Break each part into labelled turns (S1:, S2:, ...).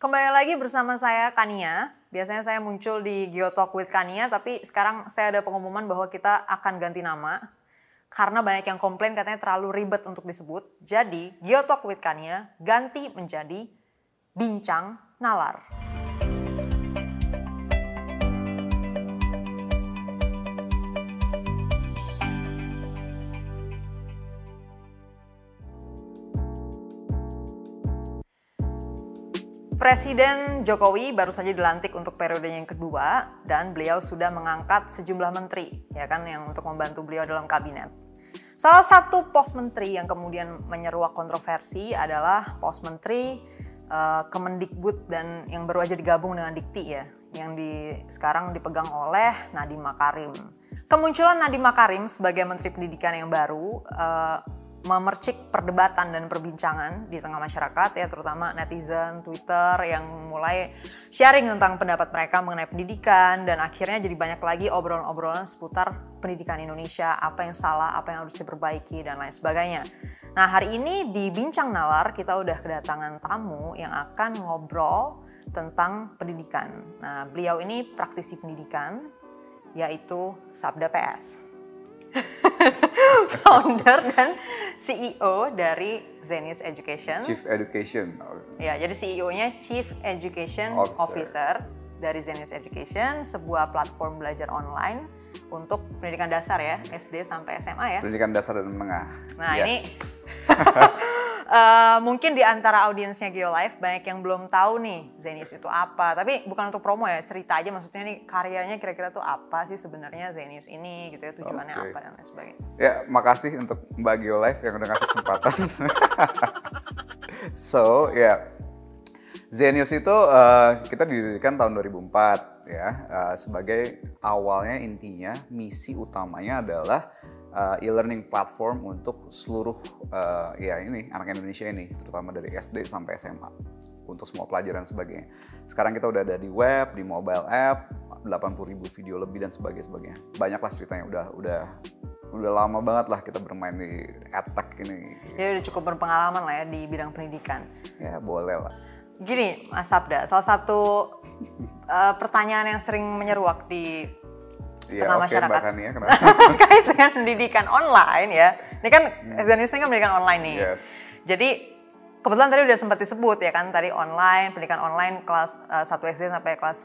S1: Kembali lagi bersama saya Kania. Biasanya saya muncul di Geotalk with Kania, tapi sekarang saya ada pengumuman bahwa kita akan ganti nama. Karena banyak yang komplain katanya terlalu ribet untuk disebut. Jadi Geotalk with Kania ganti menjadi Bincang Nalar. Presiden Jokowi baru saja dilantik untuk periodenya yang kedua dan beliau sudah mengangkat sejumlah menteri ya kan yang untuk membantu beliau dalam kabinet. Salah satu pos menteri yang kemudian menyeruak kontroversi adalah pos menteri uh, Kemendikbud dan yang baru aja digabung dengan Dikti ya, yang di sekarang dipegang oleh Nadiem Makarim. Kemunculan Nadiem Makarim sebagai Menteri Pendidikan yang baru uh, memercik perdebatan dan perbincangan di tengah masyarakat ya terutama netizen, Twitter yang mulai sharing tentang pendapat mereka mengenai pendidikan dan akhirnya jadi banyak lagi obrolan-obrolan seputar pendidikan Indonesia, apa yang salah, apa yang harus diperbaiki dan lain sebagainya. Nah, hari ini di Bincang Nalar kita udah kedatangan tamu yang akan ngobrol tentang pendidikan. Nah, beliau ini praktisi pendidikan yaitu Sabda PS. founder dan CEO dari Zenius Education.
S2: Chief Education.
S1: Ya, jadi CEO-nya Chief Education Officer. Officer dari Zenius Education, sebuah platform belajar online untuk pendidikan dasar ya, SD sampai SMA ya.
S2: Pendidikan dasar dan menengah.
S1: Nah, yes. ini uh, mungkin di antara audiensnya GeoLife banyak yang belum tahu nih Zenius itu apa. Tapi bukan untuk promo ya, cerita aja maksudnya nih karyanya kira-kira tuh apa sih sebenarnya Zenius ini gitu ya, tujuannya okay. apa dan lain sebagainya.
S2: Ya, makasih untuk Mbak GeoLife yang udah ngasih kesempatan. so, ya yeah. Zenius itu uh, kita didirikan tahun 2004 ya uh, sebagai awalnya intinya misi utamanya adalah uh, e-learning platform untuk seluruh uh, ya ini anak Indonesia ini, terutama dari SD sampai SMA untuk semua pelajaran sebagainya. Sekarang kita udah ada di web, di mobile app, 80 ribu video lebih dan sebagainya sebagainya. Banyak lah ceritanya udah udah udah lama banget lah kita bermain di edtech ini.
S1: Ya udah cukup berpengalaman lah ya di bidang pendidikan.
S2: Ya boleh lah.
S1: Gini Mas Sabda, salah satu uh, pertanyaan yang sering menyeruak di
S2: ya, tengah okay, masyarakat Kania,
S1: terkait dengan pendidikan online ya. Ini kan hmm. Zenius ini kan pendidikan online nih.
S2: Yes.
S1: Jadi kebetulan tadi udah sempat disebut ya kan tadi online pendidikan online kelas uh, eh, 1 SD sampai kelas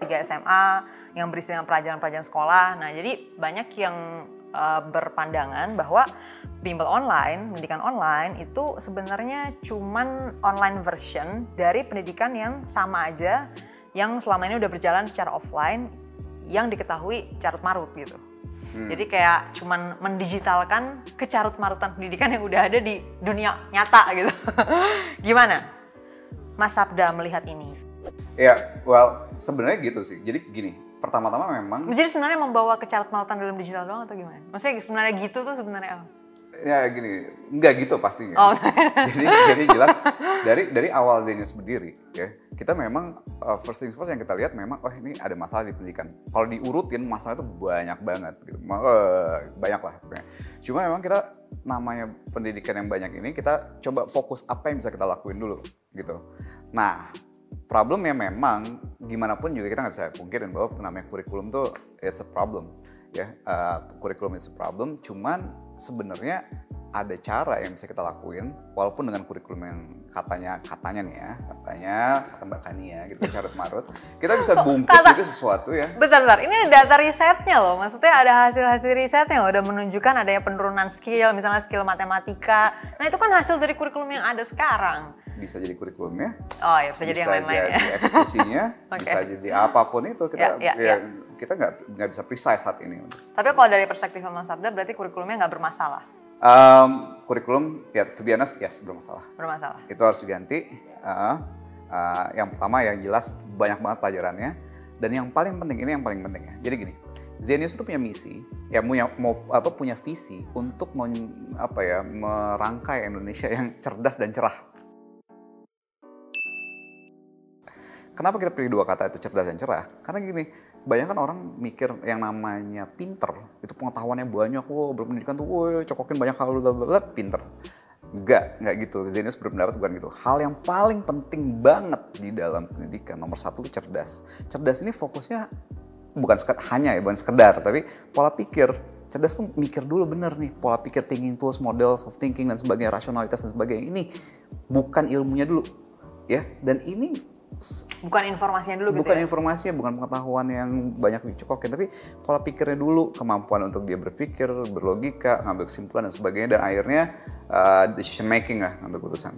S1: 3 SMA yang berisi dengan pelajaran-pelajaran sekolah. Nah, jadi banyak yang uh, berpandangan bahwa bimbel online, pendidikan online itu sebenarnya cuman online version dari pendidikan yang sama aja yang selama ini udah berjalan secara offline yang diketahui carut marut gitu. Hmm. Jadi kayak cuman mendigitalkan kecarut marutan pendidikan yang udah ada di dunia nyata gitu. Gimana? Mas Sabda melihat ini?
S2: Ya, well sebenarnya gitu sih. Jadi gini, pertama-tama memang.
S1: Jadi sebenarnya membawa kecarut marutan dalam digital doang atau gimana? Maksudnya sebenarnya gitu tuh sebenarnya apa?
S2: ya gini, nggak gitu pastinya. Oh. jadi jadi jelas dari dari awal Zenius berdiri, ya kita memang uh, first things first yang kita lihat memang oh ini ada masalah di pendidikan. Kalau diurutin masalah itu banyak banget, gitu. Uh, banyak lah. Pokoknya. Cuma memang kita namanya pendidikan yang banyak ini kita coba fokus apa yang bisa kita lakuin dulu, gitu. Nah problemnya memang gimana pun juga kita nggak bisa pungkirin bahwa namanya kurikulum tuh it's a problem ya uh, kurikulum is a problem. Cuman sebenarnya ada cara yang bisa kita lakuin walaupun dengan kurikulum yang katanya katanya nih ya katanya kata Mbak Kania gitu carut marut kita bisa bungkus kata, gitu sesuatu ya.
S1: bentar bentar. Ini ada data risetnya loh. Maksudnya ada hasil hasil risetnya loh. Udah menunjukkan adanya penurunan skill misalnya skill matematika. Nah itu kan hasil dari kurikulum yang ada sekarang.
S2: Bisa jadi kurikulumnya.
S1: Oh ya bisa, bisa jadi yang lain-lain ya.
S2: eksekusinya. Okay. bisa jadi apa pun itu. Kita ya, ya, ya, ya kita nggak nggak bisa precise saat ini.
S1: Tapi kalau dari perspektif Mas Sabda berarti kurikulumnya nggak bermasalah?
S2: Um, kurikulum ya to be honest, yes bermasalah.
S1: Bermasalah.
S2: Itu harus diganti. Uh, uh, yang pertama yang jelas banyak banget pelajarannya dan yang paling penting ini yang paling penting ya. Jadi gini, Zenius itu punya misi, ya punya mau apa punya visi untuk mau apa ya merangkai Indonesia yang cerdas dan cerah. Kenapa kita pilih dua kata itu cerdas dan cerah? Karena gini, banyak kan orang mikir yang namanya pinter itu pengetahuannya banyak, wow berpendidikan tuh, wow cokokin banyak hal, bla pinter. Enggak, enggak gitu. Zenius berpendapat bukan gitu. Hal yang paling penting banget di dalam pendidikan nomor satu itu cerdas. Cerdas ini fokusnya bukan sekedar, hanya ya, bukan sekedar, tapi pola pikir. Cerdas tuh mikir dulu bener nih, pola pikir thinking tools, model of thinking dan sebagainya, rasionalitas dan sebagainya. Ini bukan ilmunya dulu, ya. Dan ini
S1: bukan informasinya dulu
S2: bukan
S1: gitu ya?
S2: informasinya bukan pengetahuan yang banyak dicokokin tapi pola pikirnya dulu kemampuan untuk dia berpikir berlogika ngambil kesimpulan dan sebagainya dan akhirnya uh, decision making lah ngambil keputusan.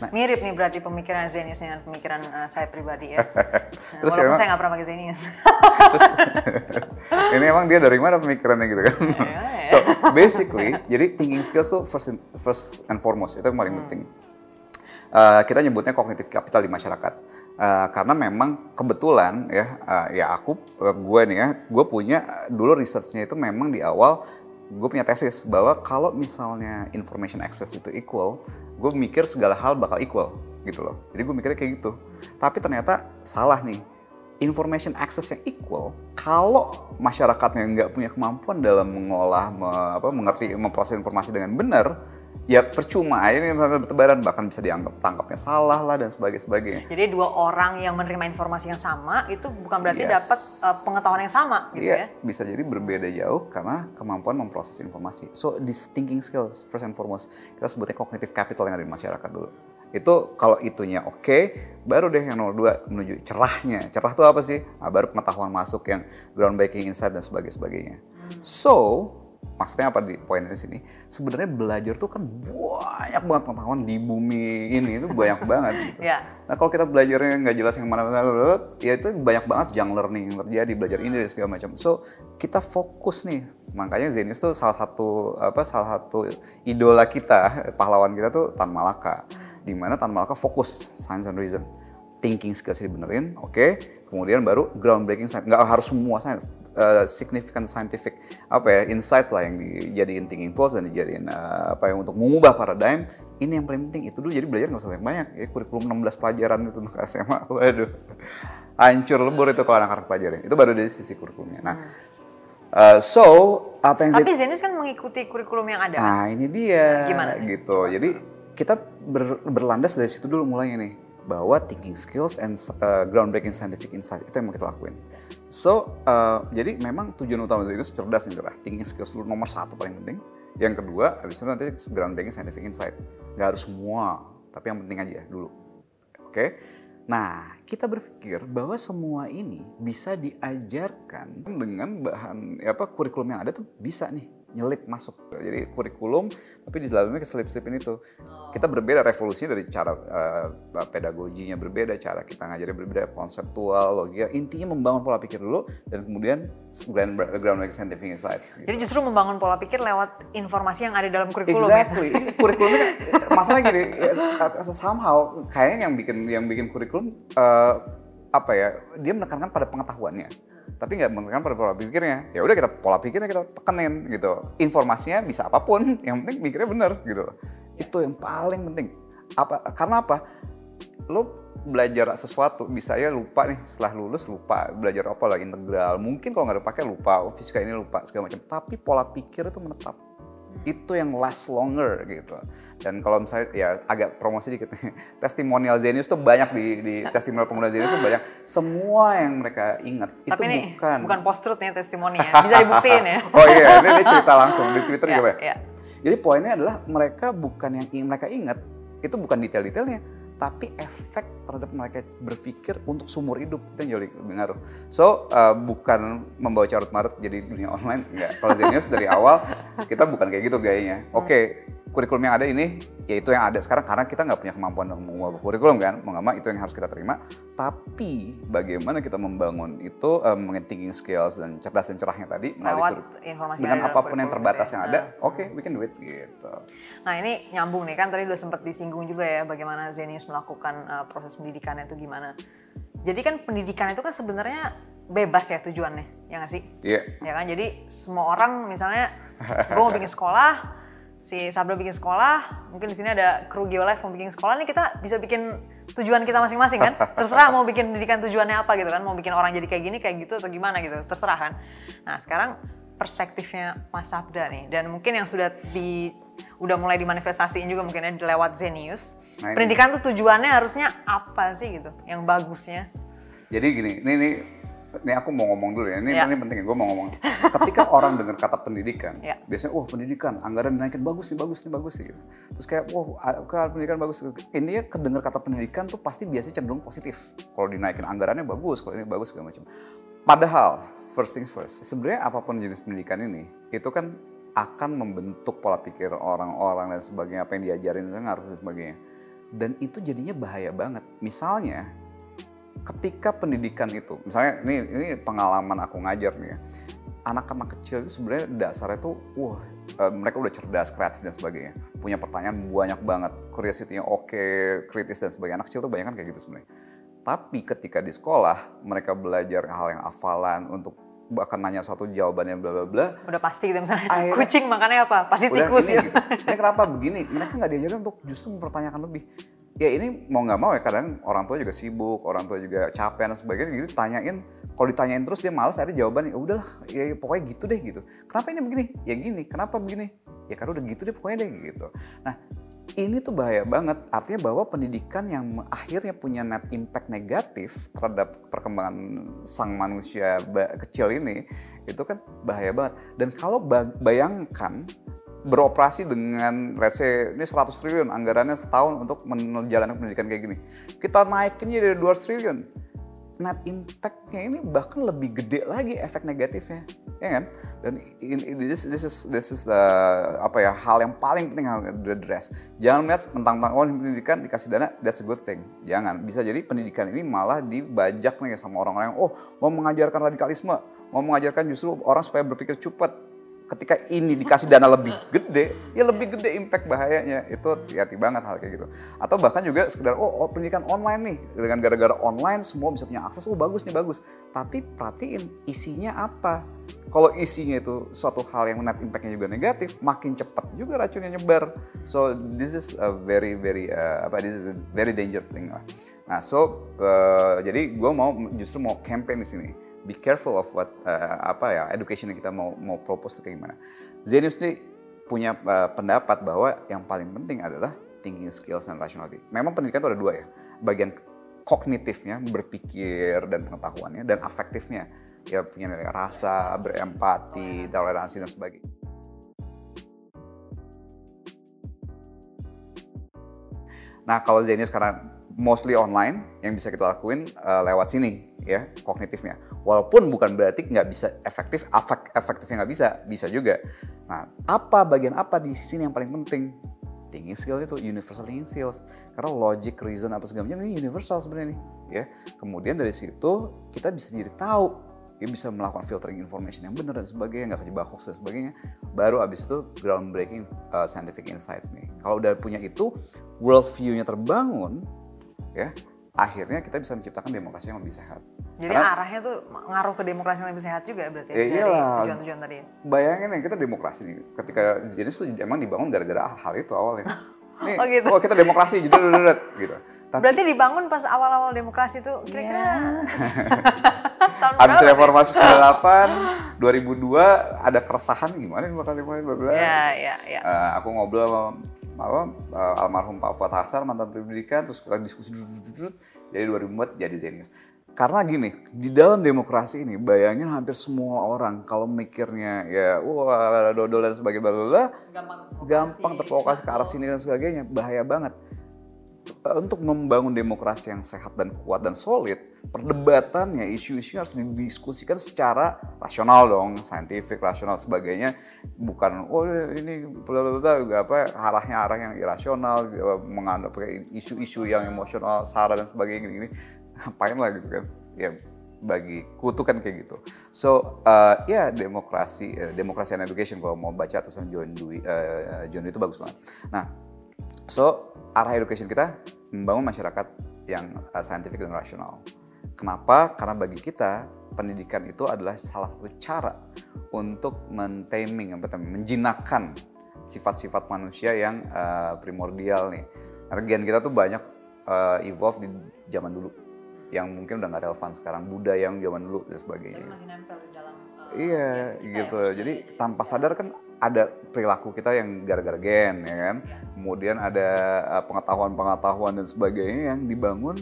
S1: Nah, mirip nih berarti pemikiran Zenius dengan pemikiran uh, saya pribadi ya. Nah, terus walaupun emang, saya nggak pernah pakai Zenius. Terus,
S2: ini emang dia dari mana pemikirannya gitu kan? Ya, ya. so basically jadi thinking skills tuh first, in, first and foremost itu yang paling hmm. penting. Uh, kita nyebutnya kognitif capital di masyarakat uh, karena memang kebetulan ya uh, ya aku uh, gue nih ya gue punya dulu researchnya itu memang di awal gue punya tesis bahwa kalau misalnya information access itu equal gue mikir segala hal bakal equal gitu loh. Jadi gue mikirnya kayak gitu. Tapi ternyata salah nih. Information access yang equal kalau masyarakatnya nggak punya kemampuan dalam mengolah me, apa, mengerti memproses informasi dengan benar ya percuma ini bertebaran bahkan bisa dianggap tangkapnya salah lah dan sebagainya sebagainya.
S1: Jadi dua orang yang menerima informasi yang sama itu bukan berarti yes. dapat uh, pengetahuan yang sama gitu yeah, ya?
S2: Bisa jadi berbeda jauh karena kemampuan memproses informasi. So this thinking skills first and foremost kita sebutnya cognitive capital yang ada di masyarakat dulu. Itu kalau itunya oke, okay, baru deh yang nomor dua menuju cerahnya. Cerah itu apa sih? Nah, baru pengetahuan masuk yang groundbreaking insight dan sebagainya sebagainya. So maksudnya apa di poin di sini sebenarnya belajar tuh kan banyak banget pengetahuan di bumi ini itu banyak banget gitu.
S1: yeah.
S2: Nah kalau kita belajarnya nggak jelas yang mana mana ya itu banyak banget young learning yang terjadi belajar ini dan segala macam. So kita fokus nih makanya Zenius tuh salah satu apa salah satu idola kita pahlawan kita tuh Tan Malaka di mana Tan Malaka fokus science and reason thinking skills dibenerin oke okay. Kemudian baru groundbreaking science. Nggak harus semua science uh, significant scientific apa ya insights lah yang dijadiin thinking tools dan dijadiin uh, apa yang untuk mengubah paradigm. Ini yang paling penting. Itu dulu jadi belajar nggak usah banyak banyak ya kurikulum 16 pelajaran itu untuk SMA waduh. Hancur lebur itu kalau anak-anak pelajarin. Itu baru dari sisi kurikulumnya. Nah Uh, so apa yang
S1: tapi Zenus kan mengikuti kurikulum yang ada.
S2: Nah ini dia. Gimana? Gitu. Jadi kita ber, berlandas dari situ dulu mulainya nih bahwa thinking skills and uh, groundbreaking scientific insight itu yang mau kita lakuin So, uh, jadi memang tujuan utama itu cerdas nih, cerah. Thinking skills dulu nomor satu paling penting. Yang kedua, habis itu nanti groundbreaking scientific insight. Gak harus semua, tapi yang penting aja dulu. Oke? Okay? Nah, kita berpikir bahwa semua ini bisa diajarkan dengan bahan apa kurikulum yang ada tuh bisa nih nyelip masuk jadi kurikulum tapi di dalamnya keselip-selipin itu kita berbeda revolusinya dari cara uh, pedagoginya berbeda cara kita ngajarin berbeda konseptual logika intinya membangun pola pikir dulu dan kemudian ground groundbreaking scientific insights
S1: gitu. jadi justru membangun pola pikir lewat informasi yang ada dalam kurikulum ya?
S2: exactly ya? kurikulumnya masalah gini ya, somehow kayaknya yang bikin yang bikin kurikulum uh, apa ya dia menekankan pada pengetahuannya. Tapi nggak menekan pada pola pikirnya. Ya udah kita pola pikirnya kita tekenin gitu. Informasinya bisa apa pun yang penting mikirnya bener gitu itu yang paling penting. Apa karena apa? Lo belajar sesuatu bisa ya lupa nih setelah lulus lupa belajar apa lagi integral. Mungkin kalau nggak dipakai lupa oh, fisika ini lupa segala macam. Tapi pola pikir itu menetap. Itu yang last longer gitu. Dan kalau misalnya ya agak promosi dikit testimonial Zenius tuh banyak di di testimonial pemuda Zenius tuh banyak semua yang mereka ingat
S1: Tapi
S2: itu
S1: ini
S2: bukan
S1: bukan post truth nih testimoninya. Bisa dibuktiin ya.
S2: oh iya, ini, ini cerita langsung di Twitter
S1: yeah,
S2: juga ya.
S1: Yeah.
S2: Jadi poinnya adalah mereka bukan yang mereka ingat itu bukan detail-detailnya, tapi efek terhadap mereka berpikir untuk sumur hidup itu yang jadi lebih ngaruh. So uh, bukan membawa carut marut jadi dunia online, enggak. Kalau Zenius dari awal kita bukan kayak gitu gayanya. Oke, okay, kurikulum yang ada ini ya itu yang ada sekarang karena kita nggak punya kemampuan untuk mengubah kurikulum kan? Mau nggak mau itu yang harus kita terima. Tapi bagaimana kita membangun itu um, thinking skills dan cerdas dan cerahnya tadi
S1: melalui informasi
S2: dengan apa pun yang terbatas yang ada oke okay, we can do it gitu.
S1: Nah ini nyambung nih kan tadi udah sempat disinggung juga ya bagaimana Zenius melakukan uh, proses pendidikannya itu gimana. Jadi kan pendidikan itu kan sebenarnya bebas ya tujuannya ya nggak sih?
S2: Iya.
S1: Ya
S2: yeah.
S1: kan? Jadi semua orang misalnya gue mau bikin sekolah si Sabda bikin sekolah, mungkin di sini ada kru Geolife mau bikin sekolah nih kita bisa bikin tujuan kita masing-masing kan. Terserah mau bikin pendidikan tujuannya apa gitu kan, mau bikin orang jadi kayak gini kayak gitu atau gimana gitu, terserah kan. Nah sekarang perspektifnya Mas Sabda nih dan mungkin yang sudah di udah mulai dimanifestasiin juga mungkin ya lewat Zenius. Nah, Pendidikan tuh tujuannya harusnya apa sih gitu? Yang bagusnya?
S2: Jadi gini, ini ini ini aku mau ngomong dulu ya. Ini ya. ini penting ya, gue mau ngomong. Ketika orang dengar kata pendidikan, ya. biasanya, wah oh, pendidikan, anggaran dinaikin bagus nih, bagus nih, bagus nih. Gitu. Terus kayak, wah oh, pendidikan bagus. Intinya kedengar kata pendidikan tuh pasti biasanya cenderung positif. Kalau dinaikin anggarannya bagus, kalau ini bagus segala macam. Padahal first things first, sebenarnya apa pun jenis pendidikan ini, itu kan akan membentuk pola pikir orang-orang dan sebagainya, apa yang diajarin dan harus dan sebagainya. Dan itu jadinya bahaya banget. Misalnya, ketika pendidikan itu, misalnya ini ini pengalaman aku ngajar nih ya, anak-anak kecil itu sebenarnya dasarnya tuh, wah eh, mereka udah cerdas, kreatif dan sebagainya, punya pertanyaan banyak banget, curiosity-nya oke, kritis dan sebagainya. Anak kecil tuh banyak kan kayak gitu sebenarnya. Tapi ketika di sekolah mereka belajar hal yang hafalan untuk bahkan nanya suatu jawabannya bla bla bla.
S1: Udah pasti gitu misalnya akhirnya, kucing makannya apa? Pasti tikus
S2: ini, ya. Gitu. Ini kenapa begini? Mereka nggak diajarin untuk justru mempertanyakan lebih. Ya ini mau nggak mau ya kadang orang tua juga sibuk, orang tua juga capek dan sebagainya. Jadi tanyain, kalau ditanyain terus dia malas ada jawaban. Ya udahlah, ya, ya pokoknya gitu deh gitu. Kenapa ini begini? Ya gini. Kenapa begini? Ya karena udah gitu deh pokoknya deh gitu. Nah ini tuh bahaya banget. Artinya bahwa pendidikan yang akhirnya punya net impact negatif terhadap perkembangan sang manusia kecil ini, itu kan bahaya banget. Dan kalau bayangkan beroperasi dengan let's ini 100 triliun anggarannya setahun untuk menjalankan pendidikan kayak gini. Kita naikin jadi 200 triliun net impact-nya ini bahkan lebih gede lagi efek negatifnya, ya kan? Dan ini this, this is this is the, apa ya hal yang paling penting harus address. Jangan lihat tentang-tentang oh pendidikan dikasih dana, that's a good thing. Jangan. Bisa jadi pendidikan ini malah dibajak nih sama orang-orang yang oh mau mengajarkan radikalisme, mau mengajarkan justru orang supaya berpikir cepat, ketika ini dikasih dana lebih gede, ya lebih gede impact bahayanya. Itu hati-hati banget hal kayak gitu. Atau bahkan juga sekedar oh, oh pendidikan online nih, dengan gara-gara online semua bisa punya akses, oh bagus nih bagus. Tapi perhatiin isinya apa. Kalau isinya itu suatu hal yang net impactnya juga negatif, makin cepat juga racunnya nyebar. So this is a very very uh, apa this is a very danger thing lah. Nah so uh, jadi gue mau justru mau campaign di sini be careful of what uh, apa ya education yang kita mau mau propose kayak gimana. Zenius ini punya uh, pendapat bahwa yang paling penting adalah thinking skills dan rationality. Memang pendidikan itu ada dua ya, bagian kognitifnya, berpikir dan pengetahuannya, dan afektifnya, ya punya nilai rasa, berempati, toleransi dan sebagainya. Nah kalau Zenius karena mostly online yang bisa kita lakuin uh, lewat sini ya kognitifnya. Walaupun bukan berarti nggak bisa efektif, efek, efektifnya nggak bisa, bisa juga. Nah, apa bagian apa di sini yang paling penting? Thinking skill itu universal thinking skills karena logic, reason apa segala macam ini universal sebenarnya nih ya. Kemudian dari situ kita bisa jadi tahu ya bisa melakukan filtering information yang benar dan sebagainya, nggak kejebak hoax dan sebagainya. Baru abis itu groundbreaking uh, scientific insights nih. Kalau udah punya itu, world view-nya terbangun, ya akhirnya kita bisa menciptakan demokrasi yang lebih sehat.
S1: Jadi Karena, arahnya tuh ngaruh ke demokrasi yang lebih sehat juga ya berarti ya, ya dari tujuan-tujuan tadi.
S2: Bayangin ya kita demokrasi nih, ketika jenis itu emang dibangun gara-gara hal itu awalnya. Nih,
S1: oh gitu.
S2: Oh kita demokrasi jadi gitu.
S1: Tapi, berarti dibangun pas awal-awal demokrasi itu kira-kira yeah.
S2: Abis reformasi 98, 2002 ada keresahan gimana nih bakal dimulai bla
S1: Ya, ya, ya.
S2: Uh, aku ngobrol sama apa uh, almarhum Pak Fuad Hasan mantan pendidikan terus kita diskusi jadi 2004 jadi Zenius. Karena gini di dalam demokrasi ini bayangin hampir semua orang kalau mikirnya ya wah dodol dan sebagainya bla gampang terprovokasi ke arah sini dan sebagainya bahaya banget untuk membangun demokrasi yang sehat dan kuat dan solid, perdebatannya, isu-isu harus didiskusikan secara rasional dong, saintifik, rasional sebagainya. Bukan, oh ini bla bla bla apa arahnya arah yang irasional, mengandung pakai isu-isu yang emosional, sara dan sebagainya gini-gini. Ngapain lah gitu kan? Ya bagi kutu kan kayak gitu. So uh, ya demokrasi, uh, demokrasi and education kalau mau baca tulisan John Dewey, uh, John Dewey itu bagus banget. Nah, so arah education kita membangun masyarakat yang uh, scientific dan rasional. Kenapa? Karena bagi kita pendidikan itu adalah salah satu cara untuk mentaming, menjinakkan sifat-sifat manusia yang uh, primordial nih. Karena gen kita tuh banyak uh, evolve di zaman dulu yang mungkin udah nggak relevan sekarang budaya yang zaman dulu dan sebagainya.
S1: Jadi masih nempel di dalam uh,
S2: iya gitu jadi tanpa sadar kan ada perilaku kita yang gara-gara gen ya kan? Kemudian ada eh, pengetahuan-pengetahuan dan sebagainya yang dibangun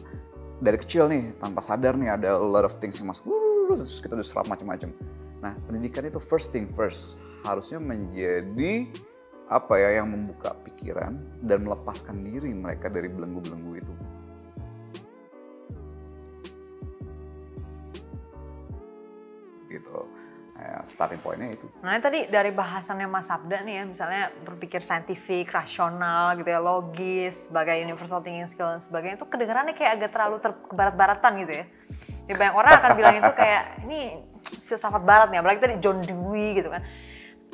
S2: dari kecil nih tanpa sadar nih ada a lot of things yang masuk terus kita udah serap macam-macam. Nah pendidikan itu first thing first harusnya menjadi apa ya yang membuka pikiran dan melepaskan diri mereka dari belenggu-belenggu itu. Gitu Nah, starting pointnya itu.
S1: Nah tadi dari bahasannya Mas Sabda nih ya, misalnya berpikir saintifik, rasional gitu ya, logis, sebagai universal thinking skill dan sebagainya, itu kedengarannya kayak agak terlalu ter kebarat-baratan gitu ya. Jadi banyak orang akan bilang itu kayak, ini filsafat barat nih, apalagi tadi John Dewey gitu kan.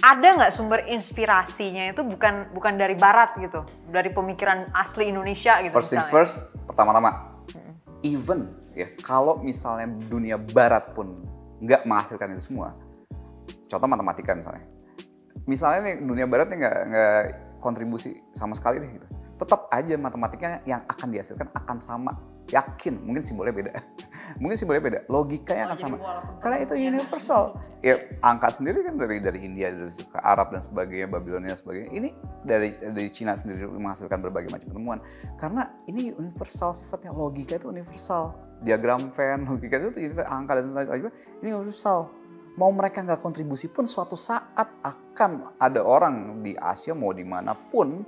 S1: Ada nggak sumber inspirasinya itu bukan bukan dari barat gitu, dari pemikiran asli Indonesia gitu
S2: First things first, pertama-tama, even ya, kalau misalnya dunia barat pun nggak menghasilkan itu semua, contoh matematika misalnya. Misalnya nih dunia barat nih nggak nggak kontribusi sama sekali deh gitu. Tetap aja matematikanya yang akan dihasilkan akan sama. Yakin mungkin simbolnya beda. Mungkin simbolnya beda. Logikanya
S1: Oh,
S2: akan sama. karena itu universal. Ya angka sendiri kan dari dari India dari ke Arab dan sebagainya Babilonia dan sebagainya. Ini dari dari Cina sendiri menghasilkan berbagai macam penemuan. Karena ini universal sifatnya. Logika itu universal. Diagram Venn logika itu universal, angka dan sebagainya. Ini universal mau mereka nggak kontribusi pun suatu saat akan ada orang di Asia mau di mana pun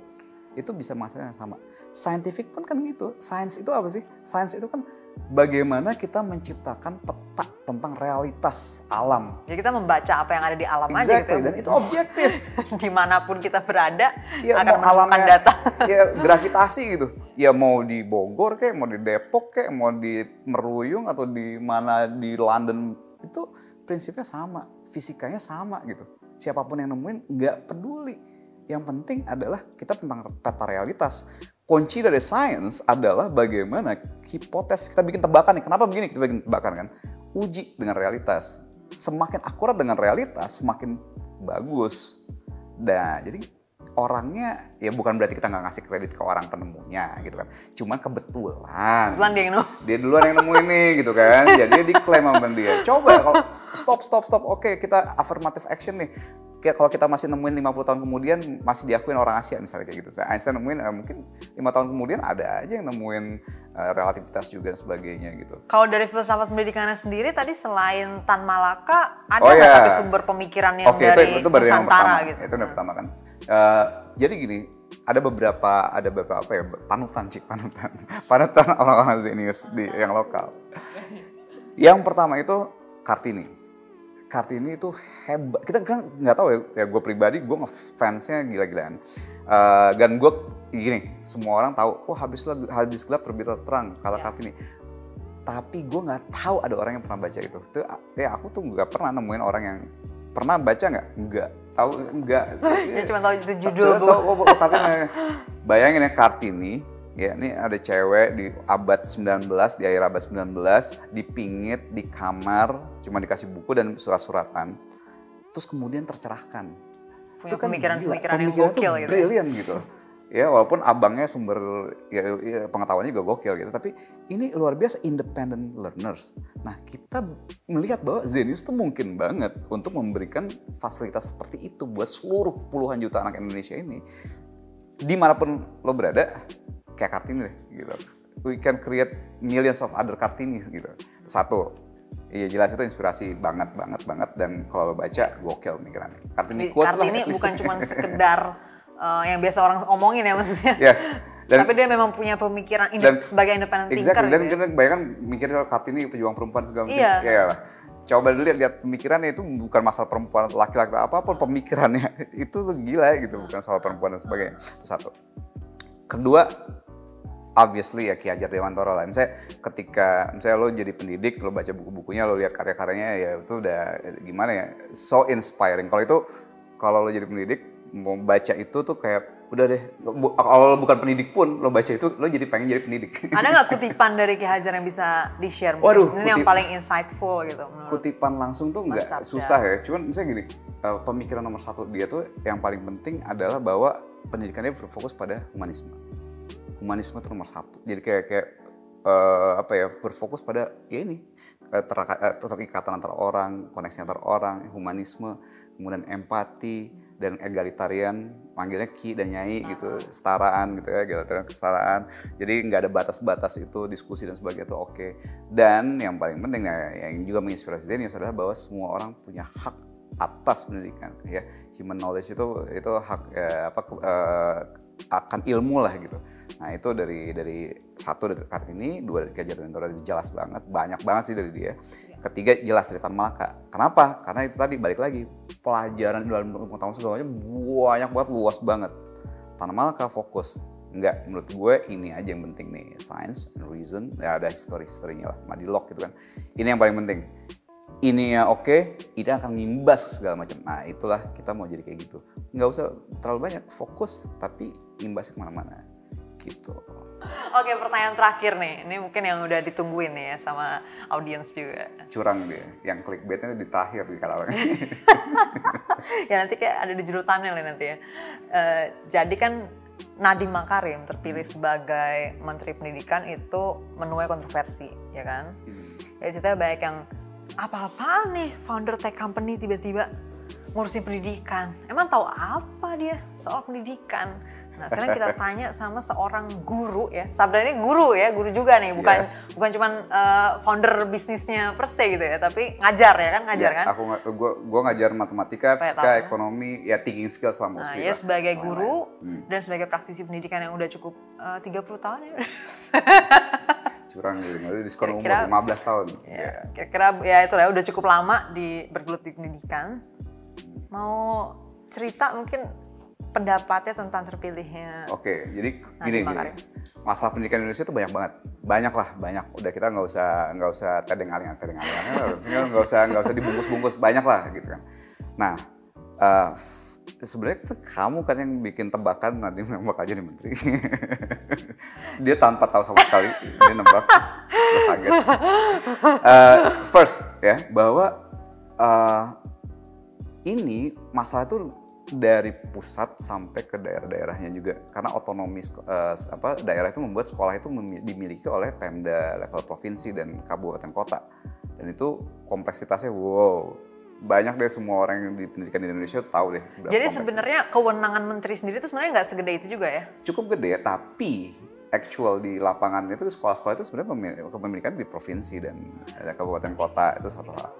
S2: itu bisa masalah yang sama. Scientific pun kan gitu. Sains itu apa sih? Sains itu kan bagaimana kita menciptakan peta tentang realitas alam.
S1: Jadi kita membaca apa yang ada di alam aja gitu
S2: Exactly,
S1: ya.
S2: dan itu objektif.
S1: Di mana pun kita berada
S2: Ya
S1: akan
S2: mau alamnya,
S1: data.
S2: ya gravitasi gitu. Ya mau di Bogor kayak, mau di Depok kayak, mau di Meruyung atau di mana di London itu prinsipnya sama, fisikanya sama gitu. Siapa pun yang nemuin nggak peduli. Yang penting adalah kita tentang peta realitas. Kunci dari sains adalah bagaimana hipotesis kita bikin tebakan nih. Kenapa begini kita bikin tebakan kan? Uji dengan realitas. Semakin akurat dengan realitas, semakin bagus. Nah, jadi orangnya ya bukan berarti kita nggak ngasih kredit ke orang penemunya gitu kan. Cuman kebetulan
S1: Kebetulan dia yang nemu.
S2: dia duluan yang nemuin nih gitu kan jadi diklaim sama dia coba kalau stop stop stop oke kita affirmative action nih kayak kalau kita masih nemuin 50 tahun kemudian masih diakuin orang Asia misalnya kayak gitu Einstein nemuin eh, mungkin lima tahun kemudian ada aja yang nemuin eh, relativitas juga dan sebagainya gitu
S1: Kalau dari filsafat pendidikannya sendiri tadi selain Tan Malaka ada
S2: Oh, iya.
S1: tapi sumber pemikiran yang
S2: Oke, itu
S1: dari
S2: itu baru yang
S1: Nusantara
S2: pertama.
S1: gitu?
S2: Itu yang pertama kan. Eh, jadi gini, ada beberapa ada beberapa apa ya panutan cik panutan panutan orang-orang di yang lokal. Yang pertama itu Kartini. Kartini itu hebat. Kita kan nggak tahu ya, ya gue pribadi gue ngefansnya gila-gilaan. Eh, dan gue gini, semua orang tahu, wah habis habis gelap terbitlah terang kata
S1: Ya.
S2: Kartini. Tapi gue nggak tahu ada orang yang pernah baca itu. Itu ya aku tuh nggak pernah nemuin orang yang pernah baca nggak? Nggak tahu nggak.
S1: Dia cuma tahu itu judul
S2: Cuma tahu, oh, oh, Kartini. Bayangin ya Kartini, ya ini ada cewek di abad 19, di akhir abad 19, dipingit di kamar, cuma dikasih buku dan surat-suratan. Terus kemudian tercerahkan.
S1: Punya
S2: Itu kan
S1: pemikiran-pemikiran
S2: gila.
S1: yang gokil gitu ya.
S2: Brilliant gitu. Ya walaupun abangnya sumber ya, ya, pengetahuannya juga gokil gitu, tapi ini luar biasa independent learners. Nah kita melihat bahwa Zenius tuh mungkin banget untuk memberikan fasilitas seperti itu buat seluruh puluhan juta anak Indonesia ini di mana pun lo berada kayak Kartini deh gitu. We can create millions of other Kartinis gitu. Satu, iya jelas itu inspirasi banget banget banget dan kalau lo baca gokil pemikirannya. Kartini quotes lah
S1: Kartini
S2: least.
S1: bukan cuma sekedar eh, yang biasa orang omongin ya maksudnya.
S2: Yes. Dan,
S1: Tapi dia memang punya pemikiran
S2: dan-
S1: sebagai independent thinker
S2: exactly. Dan
S1: gitu ya.
S2: kita bayangkan mikir kalau Kartini pejuang perempuan segala macam.
S1: Iya.
S2: Ya lah. Coba dulu lihat, lihat pemikirannya itu bukan masalah perempuan atau laki-laki atau apa pun pemikirannya itu tuh gila gitu bukan soal perempuan dan sebagainya. Itu satu. Kedua, obviously ya Ki Hajar Dewantara lah. Misalnya ketika misalnya lo jadi pendidik, lo baca buku-bukunya, lo lihat karya-karyanya ya itu udah gimana ya, so inspiring. Kalau itu kalau lo jadi pendidik mau baca itu tuh kayak udah deh, bu- kalau lo bukan pendidik pun lo baca itu lo jadi pengen jadi pendidik.
S1: Ada nggak kutipan dari Ki Hajar yang bisa di-share? mungkin?
S2: Waduh,
S1: Ini yang paling insightful gitu menurut.
S2: kutipan langsung tuh nggak susah ya. Cuman misalnya gini, eh, pemikiran nomor satu dia tuh yang paling penting adalah bahwa pendidikannya berfokus pada humanisme. Humanisme itu nomor satu. Jadi kayak kayak uh, apa ya berfokus pada ya ini uh, terikatan antara orang, koneksi antara orang, humanisme, kemudian empati dan egalitarian, manggilnya ki dan nyai gitu, setaraan gitu ya, egalitarian kesetaraan. Jadi nggak ada batas-batas itu diskusi dan sebagainya itu oke. Okay. Dan yang paling penting ya, yang juga menginspirasi Zenius adalah bahwa semua orang punya hak atas pendidikan ya. Human knowledge itu itu hak ya, apa uh, akan ilmu lah gitu. Nah itu dari dari satu dari Kartini, dua dari Kajar Mentora jelas banget, banyak banget sih dari dia. Ketiga jelas dari Tan Malaka. Kenapa? Karena itu tadi balik lagi pelajaran dalam pengetahuan segala macam banyak banget luas banget. Tan Malaka fokus Enggak, menurut gue ini aja yang penting nih, science and reason, ya ada history-historinya lah, Madilog gitu kan. Ini yang paling penting ini ya oke, okay, ini akan ngimbas segala macam. Nah itulah kita mau jadi kayak gitu. Nggak usah terlalu banyak, fokus tapi imbasnya ke mana-mana. Gitu.
S1: Oke pertanyaan terakhir nih, ini mungkin yang udah ditungguin nih ya sama audiens juga.
S2: Curang dia, yang clickbaitnya di terakhir di kalau
S1: ya nanti kayak ada di judul thumbnail nanti ya. Uh, jadi kan Nadiem Makarim terpilih sebagai Menteri Pendidikan itu menuai kontroversi, ya kan? Hmm. Ya ceritanya banyak yang apa-apa nih founder tech company tiba-tiba ngurusin pendidikan. Emang tahu apa dia soal pendidikan? Nah, sekarang kita tanya sama seorang guru ya. Sebenarnya guru ya, guru juga nih, bukan yes. bukan cuman uh, founder bisnisnya per se gitu ya, tapi ngajar ya kan, ngajar ya, kan?
S2: Aku gua gua ngajar matematika, fisika, ekonomi, ya thinking skills lah
S1: Nah, ya sebagai guru hmm. dan sebagai praktisi pendidikan yang udah cukup eh, uh, 30 tahun ya.
S2: curang gitu. Udah diskon umur kira, 15 tahun.
S1: ya, kira-kira ya itu ya udah cukup lama di bergelut di pendidikan. Mau cerita mungkin pendapatnya tentang terpilihnya
S2: oke jadi gini, gini. Masalah pendidikan Indonesia itu banyak banget. Banyak lah banyak. Udah kita nggak usah nggak usah tedeng aling tedeng aling nggak usah nggak usah dibungkus-bungkus. Banyak lah gitu kan. Nah uh, sebenarnya kamu kan yang bikin tebakan nanti nembak aja nih menteri. dia tanpa tahu sama sekali dia nembak, kaget. Uh, first ya bahwa uh, ini masalah itu dari pusat sampai ke daerah-daerahnya juga karena otonomi uh, apa daerah itu membuat sekolah itu dimiliki oleh Pemda level provinsi dan kabupaten kota dan itu kompleksitasnya wow banyak deh semua orang yang di pendidikan di Indonesia tuh tahu deh.
S1: Jadi sebenarnya kewenangan menteri sendiri itu sebenarnya nggak segede itu juga ya?
S2: Cukup gede, tapi actual di lapangan itu sekolah-sekolah itu sebenarnya kepemilikan di provinsi dan ada kabupaten kota itu satu hal.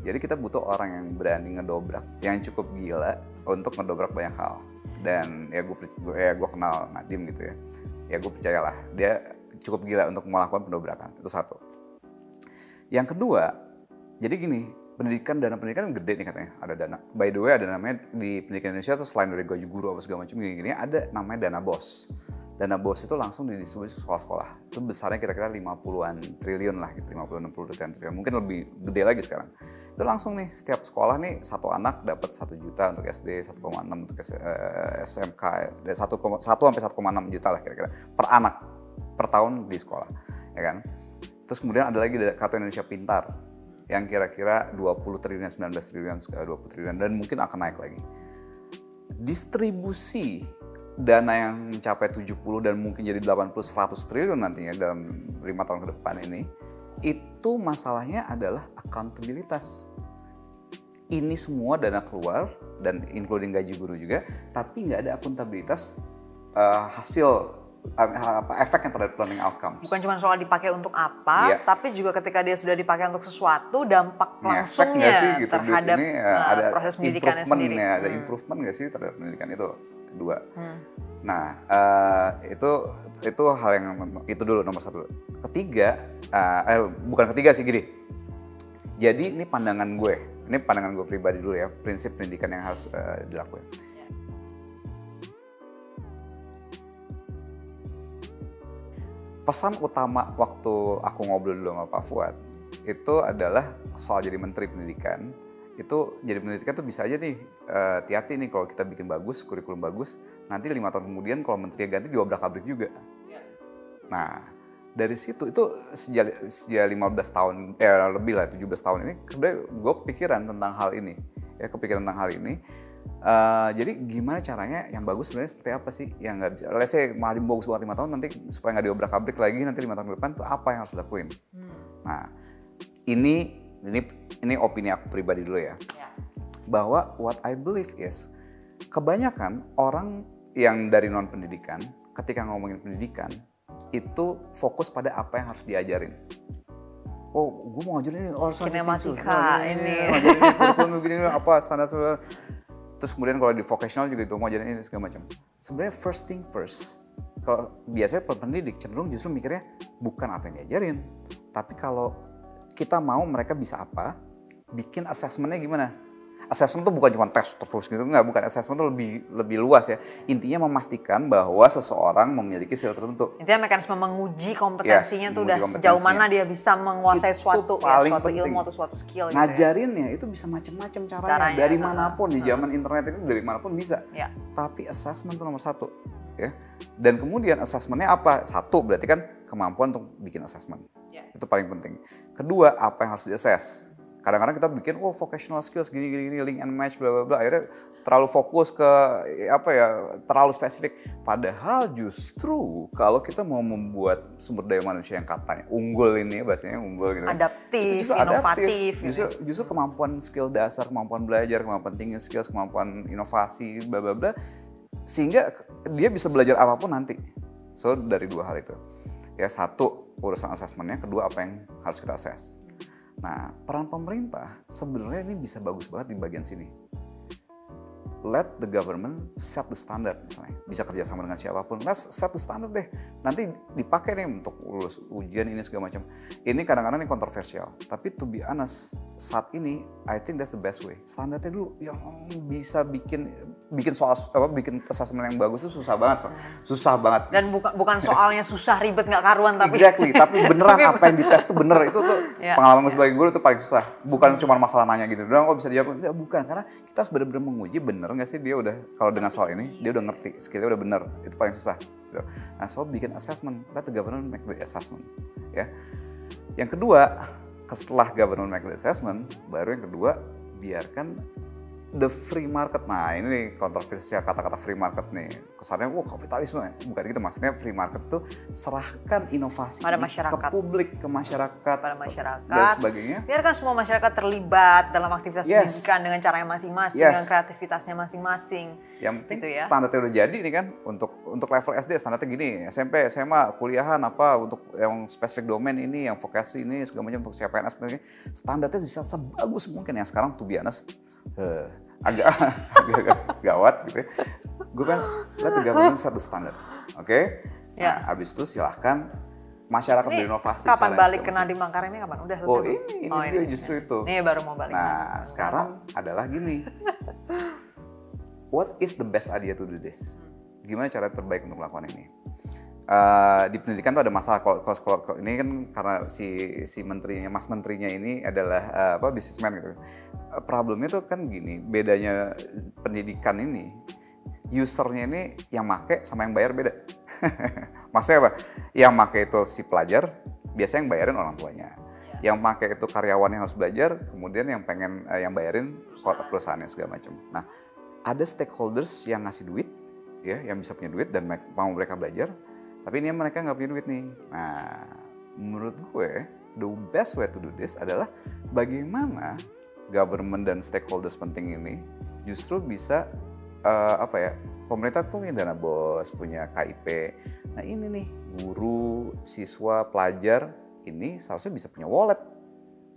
S2: Jadi kita butuh orang yang berani ngedobrak, yang cukup gila untuk ngedobrak banyak hal. Dan ya gue ya gue kenal Nadim gitu ya, ya gue percayalah dia cukup gila untuk melakukan pendobrakan itu satu. Yang kedua, jadi gini, pendidikan dana pendidikan gede nih katanya. Ada dana by the way ada namanya di pendidikan Indonesia tuh selain dari gaji guru apa segala macam gini-gini ada namanya dana bos. Dana bos itu langsung didistribusi sekolah-sekolah. Itu besarnya kira-kira 50-an triliun lah gitu 50 60 triliun mungkin lebih gede lagi sekarang. Itu langsung nih setiap sekolah nih satu anak dapat satu juta untuk SD 1,6 untuk SMK 1, 1 sampai 1,6 juta lah kira-kira per anak per tahun di sekolah ya kan? Terus kemudian ada lagi kartu Indonesia Pintar yang kira-kira 20 triliun, 19 triliun, 20 triliun dan mungkin akan naik lagi. Distribusi dana yang mencapai 70 dan mungkin jadi 80 100 triliun nantinya dalam lima tahun ke depan ini itu masalahnya adalah akuntabilitas. Ini semua dana keluar dan including gaji guru juga, tapi nggak ada akuntabilitas uh, hasil apa efek yang terhadap learning outcomes.
S1: Bukan cuma soal dipakai untuk apa, yeah. tapi juga ketika dia sudah dipakai untuk sesuatu, dampak langsungnya sih, gitu, terhadap ini, ya, uh, ada proses pendidikannya sendiri.
S2: Ya, ada hmm. improvement nggak sih terhadap pendidikan itu? Dua. Hmm. Nah, uh, itu itu hal yang itu dulu nomor satu. Ketiga, uh, eh, bukan ketiga sih gini. Jadi ini pandangan gue, ini pandangan gue pribadi dulu ya, prinsip pendidikan yang harus uh, dilakukan pesan utama waktu aku ngobrol dulu sama Pak Fuad itu adalah soal jadi menteri pendidikan. Itu jadi pendidikan tuh bisa aja nih eh, hati-hati nih kalau kita bikin bagus kurikulum bagus nanti lima tahun kemudian kalau menteri ganti diobrak abrik juga. Ya. nah dari situ itu sejak sejak 15 tahun eh lebih lah 17 tahun ini sebenarnya gue kepikiran tentang hal ini. Ya kepikiran tentang hal ini Uh, jadi gimana caranya yang bagus sebenarnya seperti apa sih yang nggak bisa let's say bagus buat lima tahun nanti supaya nggak diobrak abrik lagi nanti lima tahun ke depan tuh apa yang harus dilakuin hmm. nah ini ini ini opini aku pribadi dulu ya, ya. bahwa what I believe is kebanyakan orang yang dari non pendidikan ketika ngomongin pendidikan itu fokus pada apa yang harus diajarin oh gue mau ngajarin ini oh
S1: kinematika ini,
S2: ini, ini, ini apa standar terus kemudian kalau di vocational juga itu mau jadi ini segala macam. Sebenarnya first thing first kalau biasanya pendidik cenderung justru mikirnya bukan apa yang diajarin tapi kalau kita mau mereka bisa apa bikin assessmentnya gimana assessment itu bukan cuma tes terus gitu nggak bukan. Assessment itu lebih lebih luas ya. Intinya memastikan bahwa seseorang memiliki skill tertentu.
S1: Intinya mekanisme menguji kompetensinya yes, tuh udah sejauh mana dia bisa menguasai
S2: itu
S1: suatu ya,
S2: paling
S1: ya, suatu
S2: penting.
S1: ilmu atau suatu skill
S2: ngajarinnya gitu ya. itu bisa macam-macam caranya, caranya dari uh, mana pun uh, di zaman internet itu dari mana pun bisa. Ya. tapi assessment itu nomor satu ya. Dan kemudian assessmentnya apa? Satu berarti kan kemampuan untuk bikin assessment. Ya. itu paling penting. Kedua apa yang harus di assess kadang-kadang kita bikin oh vocational skills gini gini gini link and match bla bla bla. Akhirnya terlalu fokus ke apa ya terlalu spesifik. Padahal justru kalau kita mau membuat sumber daya manusia yang katanya unggul ini bahasanya unggul gitu
S1: adaptif justru inovatif
S2: adaptif. justru justru kemampuan skill dasar kemampuan belajar kemampuan tinggi skills kemampuan inovasi bla bla bla sehingga dia bisa belajar apa pun nanti. So dari dua hal itu. Ya satu urusan asesmennya kedua apa yang harus kita assess Nah, peran pemerintah sebenarnya ini bisa bagus banget di bagian sini. Let the government set the standard misalnya. Bisa kerjasama dengan siapa pun. Let's set the standard deh. Nanti dipakai nih untuk lulus ujian ini segala macam. Ini kadang-kadang ini kontroversial. Tapi to be honest, saat ini I think that's the best way. Standarnya dulu yang bisa bikin bikin soal apa bikin assessment yang bagus itu susah banget, susah banget.
S1: Dan bukan bukan soalnya susah ribet nggak karuan tapi.
S2: Exactly, tapi beneran apa yang dites tuh bener itu tuh yeah. pengalaman gue sebagai guru itu paling susah. Bukan cuma masalah nanya gitu, doang kok bisa dijawab enggak bukan karena kita harus benar-benar menguji bener nggak sih dia udah kalau dengan soal ini dia udah ngerti skillnya udah bener itu paling susah. Gitu. Nah so bikin assessment, let the government make the assessment, ya. Yang kedua, setelah government make the assessment, baru yang kedua biarkan the free market. Nah ini kontroversial kata-kata free market nih. Kesannya wah kapitalisme. Bukan gitu maksudnya free market tuh serahkan inovasi
S1: pada masyarakat.
S2: ke publik, ke masyarakat,
S1: pada masyarakat
S2: dan sebagainya.
S1: Biarkan semua masyarakat terlibat dalam aktivitas yes. pendidikan dengan caranya masing-masing, yes. dengan kreativitasnya masing-masing.
S2: Yang penting gitu ya. standarnya udah jadi nih kan untuk untuk level SD standarnya gini, SMP, SMA, kuliahan apa untuk yang spesifik domain ini, yang vokasi ini segala macam untuk CPNS standarnya bisa sebagus mungkin yang sekarang tuh biasa uh, agak, agak gawat gitu ya. Gue kan let the government set the standard, oke? Okay? Ya. Nah, abis itu silahkan masyarakat ini berinovasi.
S1: Kapan balik ke Nadiem Makarim ini kapan? Udah selesai?
S2: Oh ini, ini, oh, ini justru itu.
S1: Ini baru mau balik.
S2: Nah, sekarang adalah gini. What is the best idea to do this? Gimana cara terbaik untuk melakukan ini? uh, di pendidikan tuh ada masalah. Kalau, kalau, ini kan karena si si menterinya mas menterinya ini adalah uh, apa bisnismen gitu. Uh, problemnya tuh kan gini bedanya pendidikan ini usernya ini yang make sama yang bayar beda. Maksudnya apa? Yang make itu si pelajar biasanya yang bayarin orang tuanya. Iya. yang pakai itu karyawan yang harus belajar kemudian yang pengen uh, yang bayarin perusahaannya segala macam. Nah ada stakeholders yang ngasih duit ya yang bisa punya duit dan mau mereka belajar tapi ini mereka nggak punya duit nih. Nah, menurut gue, the best way to do this adalah bagaimana government dan stakeholders penting ini justru bisa uh, apa ya pemerintah punya dana bos, punya KIP. Nah ini nih guru, siswa, pelajar ini seharusnya bisa punya wallet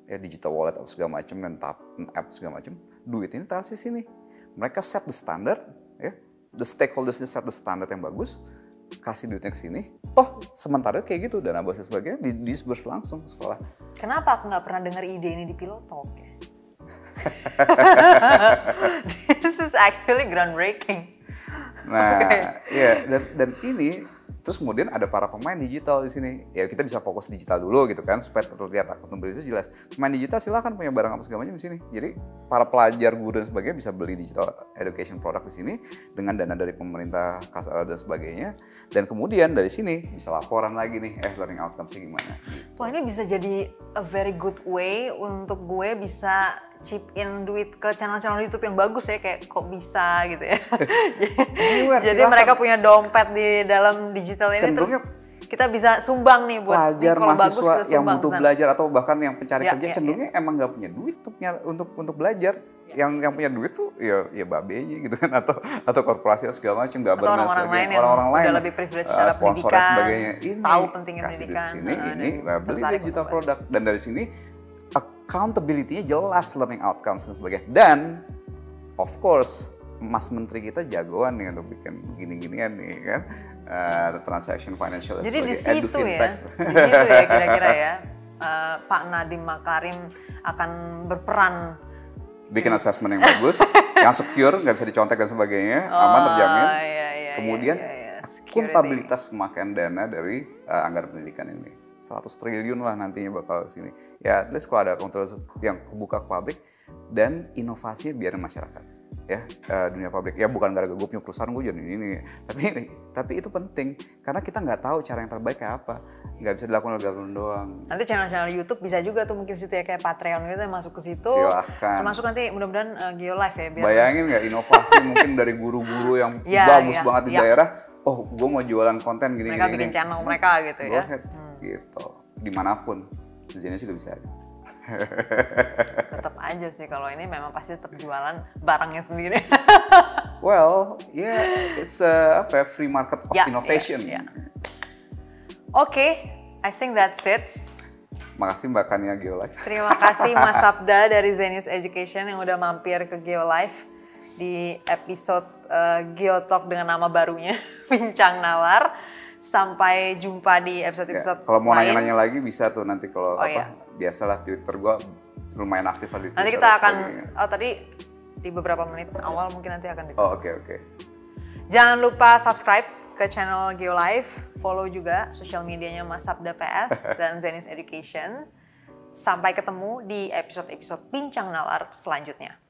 S2: ya digital wallet atau segala macam dan tap app segala macam. Duit ini taruh sini. Mereka set the standard ya. The stakeholders set the standard yang bagus kasih duitnya ke sini, toh sementara kayak gitu dana bos dan sebagainya di disburse langsung ke sekolah.
S1: Kenapa aku nggak pernah dengar ide ini di Pilot Talk ya? This is actually groundbreaking.
S2: Nah, okay. ya dan dan ini Terus kemudian ada para pemain digital di sini. Ya kita bisa fokus digital dulu gitu kan supaya terlihat akuntabel itu jelas. Pemain digital silahkan punya barang apa segala macam di sini. Jadi para pelajar guru dan sebagainya bisa beli digital education product di sini dengan dana dari pemerintah dan sebagainya. Dan kemudian dari sini bisa laporan lagi nih, eh learning outcome sih gimana.
S1: Wah ini bisa jadi a very good way untuk gue bisa chip in duit ke channel-channel YouTube yang bagus ya kayak kok bisa gitu ya. Jadi
S2: silakan.
S1: mereka punya dompet di dalam digital ini
S2: Cenderungnya
S1: terus kita bisa sumbang nih buat
S2: pelajar
S1: bagus
S2: mahasiswa
S1: kita
S2: yang butuh
S1: sana.
S2: belajar atau bahkan yang pencari
S1: Ya,
S2: kerja
S1: ya,
S2: cenderungnya emang nggak punya duit untuk untuk untuk belajar. Yang yang punya duit tuh ya ya babenya gitu kan atau atau korporasi atau segala macam nggak
S1: Atau orang-orang lain yang
S2: orang-orang lain.
S1: udah lebih privilege secara
S2: sponsor dan sebagainya. Ini
S1: tahu pentingnya
S2: kasih duit
S1: pendidikan,
S2: sini
S1: eh,
S2: ini nah, beli digital product. dan dari sini accountability-nya jelas learning outcomes dan sebagainya dan of course Mas Menteri kita jagoan nih untuk bikin gini-ginian nih kan Eh, transaction financial
S1: Jadi di situ ya, di situ ya kira-kira ya eh, Pak Nadiem Makarim akan berperan
S2: bikin assessment yang bagus, yang secure, nggak bisa dicontek dan sebagainya, aman terjamin.
S1: Oh, iya, iya,
S2: Kemudian
S1: iya, iya, security.
S2: akuntabilitas pemakaian dana dari uh, anggaran pendidikan ini. 100 triliun lah nantinya bakal sini. Ya, at least kalau ada akuntabilitas yang kebuka ke publik dan inovasinya biarin masyarakat. Ya, uh, dunia publik. Ya bukan gara-gara gue punya perusahaan gue jadi ini, tapi tapi itu penting karena kita nggak tahu cara yang terbaik kayak apa. Nggak bisa dilakukan oleh government doang.
S1: Nanti channel-channel YouTube bisa juga tuh mungkin situ ya kayak Patreon gitu masuk ke situ.
S2: Silahkan.
S1: Termasuk nanti mudah-mudahan uh, Geolive ya biar
S2: Bayangin nggak inovasi mungkin dari guru-guru yang
S1: Iya,
S2: bagus
S1: iya,
S2: banget di
S1: iya.
S2: daerah. Oh, gue mau jualan konten gini
S1: mereka
S2: gini.
S1: bikin
S2: gini.
S1: channel mereka gitu
S2: Go
S1: ya.
S2: ahead, gitu. Di mana pun, di sini juga bisa.
S1: Tetap aja sih kalau ini memang pasti tetap jualan barangnya sendiri.
S2: Well, yeah, it's a apa ya, free market of
S1: Ya,
S2: innovation.
S1: ya, ya. Oke, I think that's it.
S2: Makasih Mbak Kania Geolife.
S1: Terima kasih Mas Sabda dari Zenius Education yang udah mampir ke Geolife di episode uh, Geotalk dengan nama barunya Bincang Nalar. Sampai jumpa di
S2: Ya,
S1: episode-episode
S2: kalau mau nanya-nanya lagi bisa tuh nanti kalau
S1: Oh,
S2: apa
S1: iya.
S2: biasalah Twitter gua lumayan aktif di Twitter.
S1: Nanti kita akan, oh tadi di beberapa menit awal mungkin nanti akan di
S2: Oh oke oke.
S1: Jangan lupa subscribe ke channel Geolife, follow juga sosial medianya Mas Sabda PS dan Zenius Education. Sampai ketemu di episode-episode Bincang Nalar selanjutnya.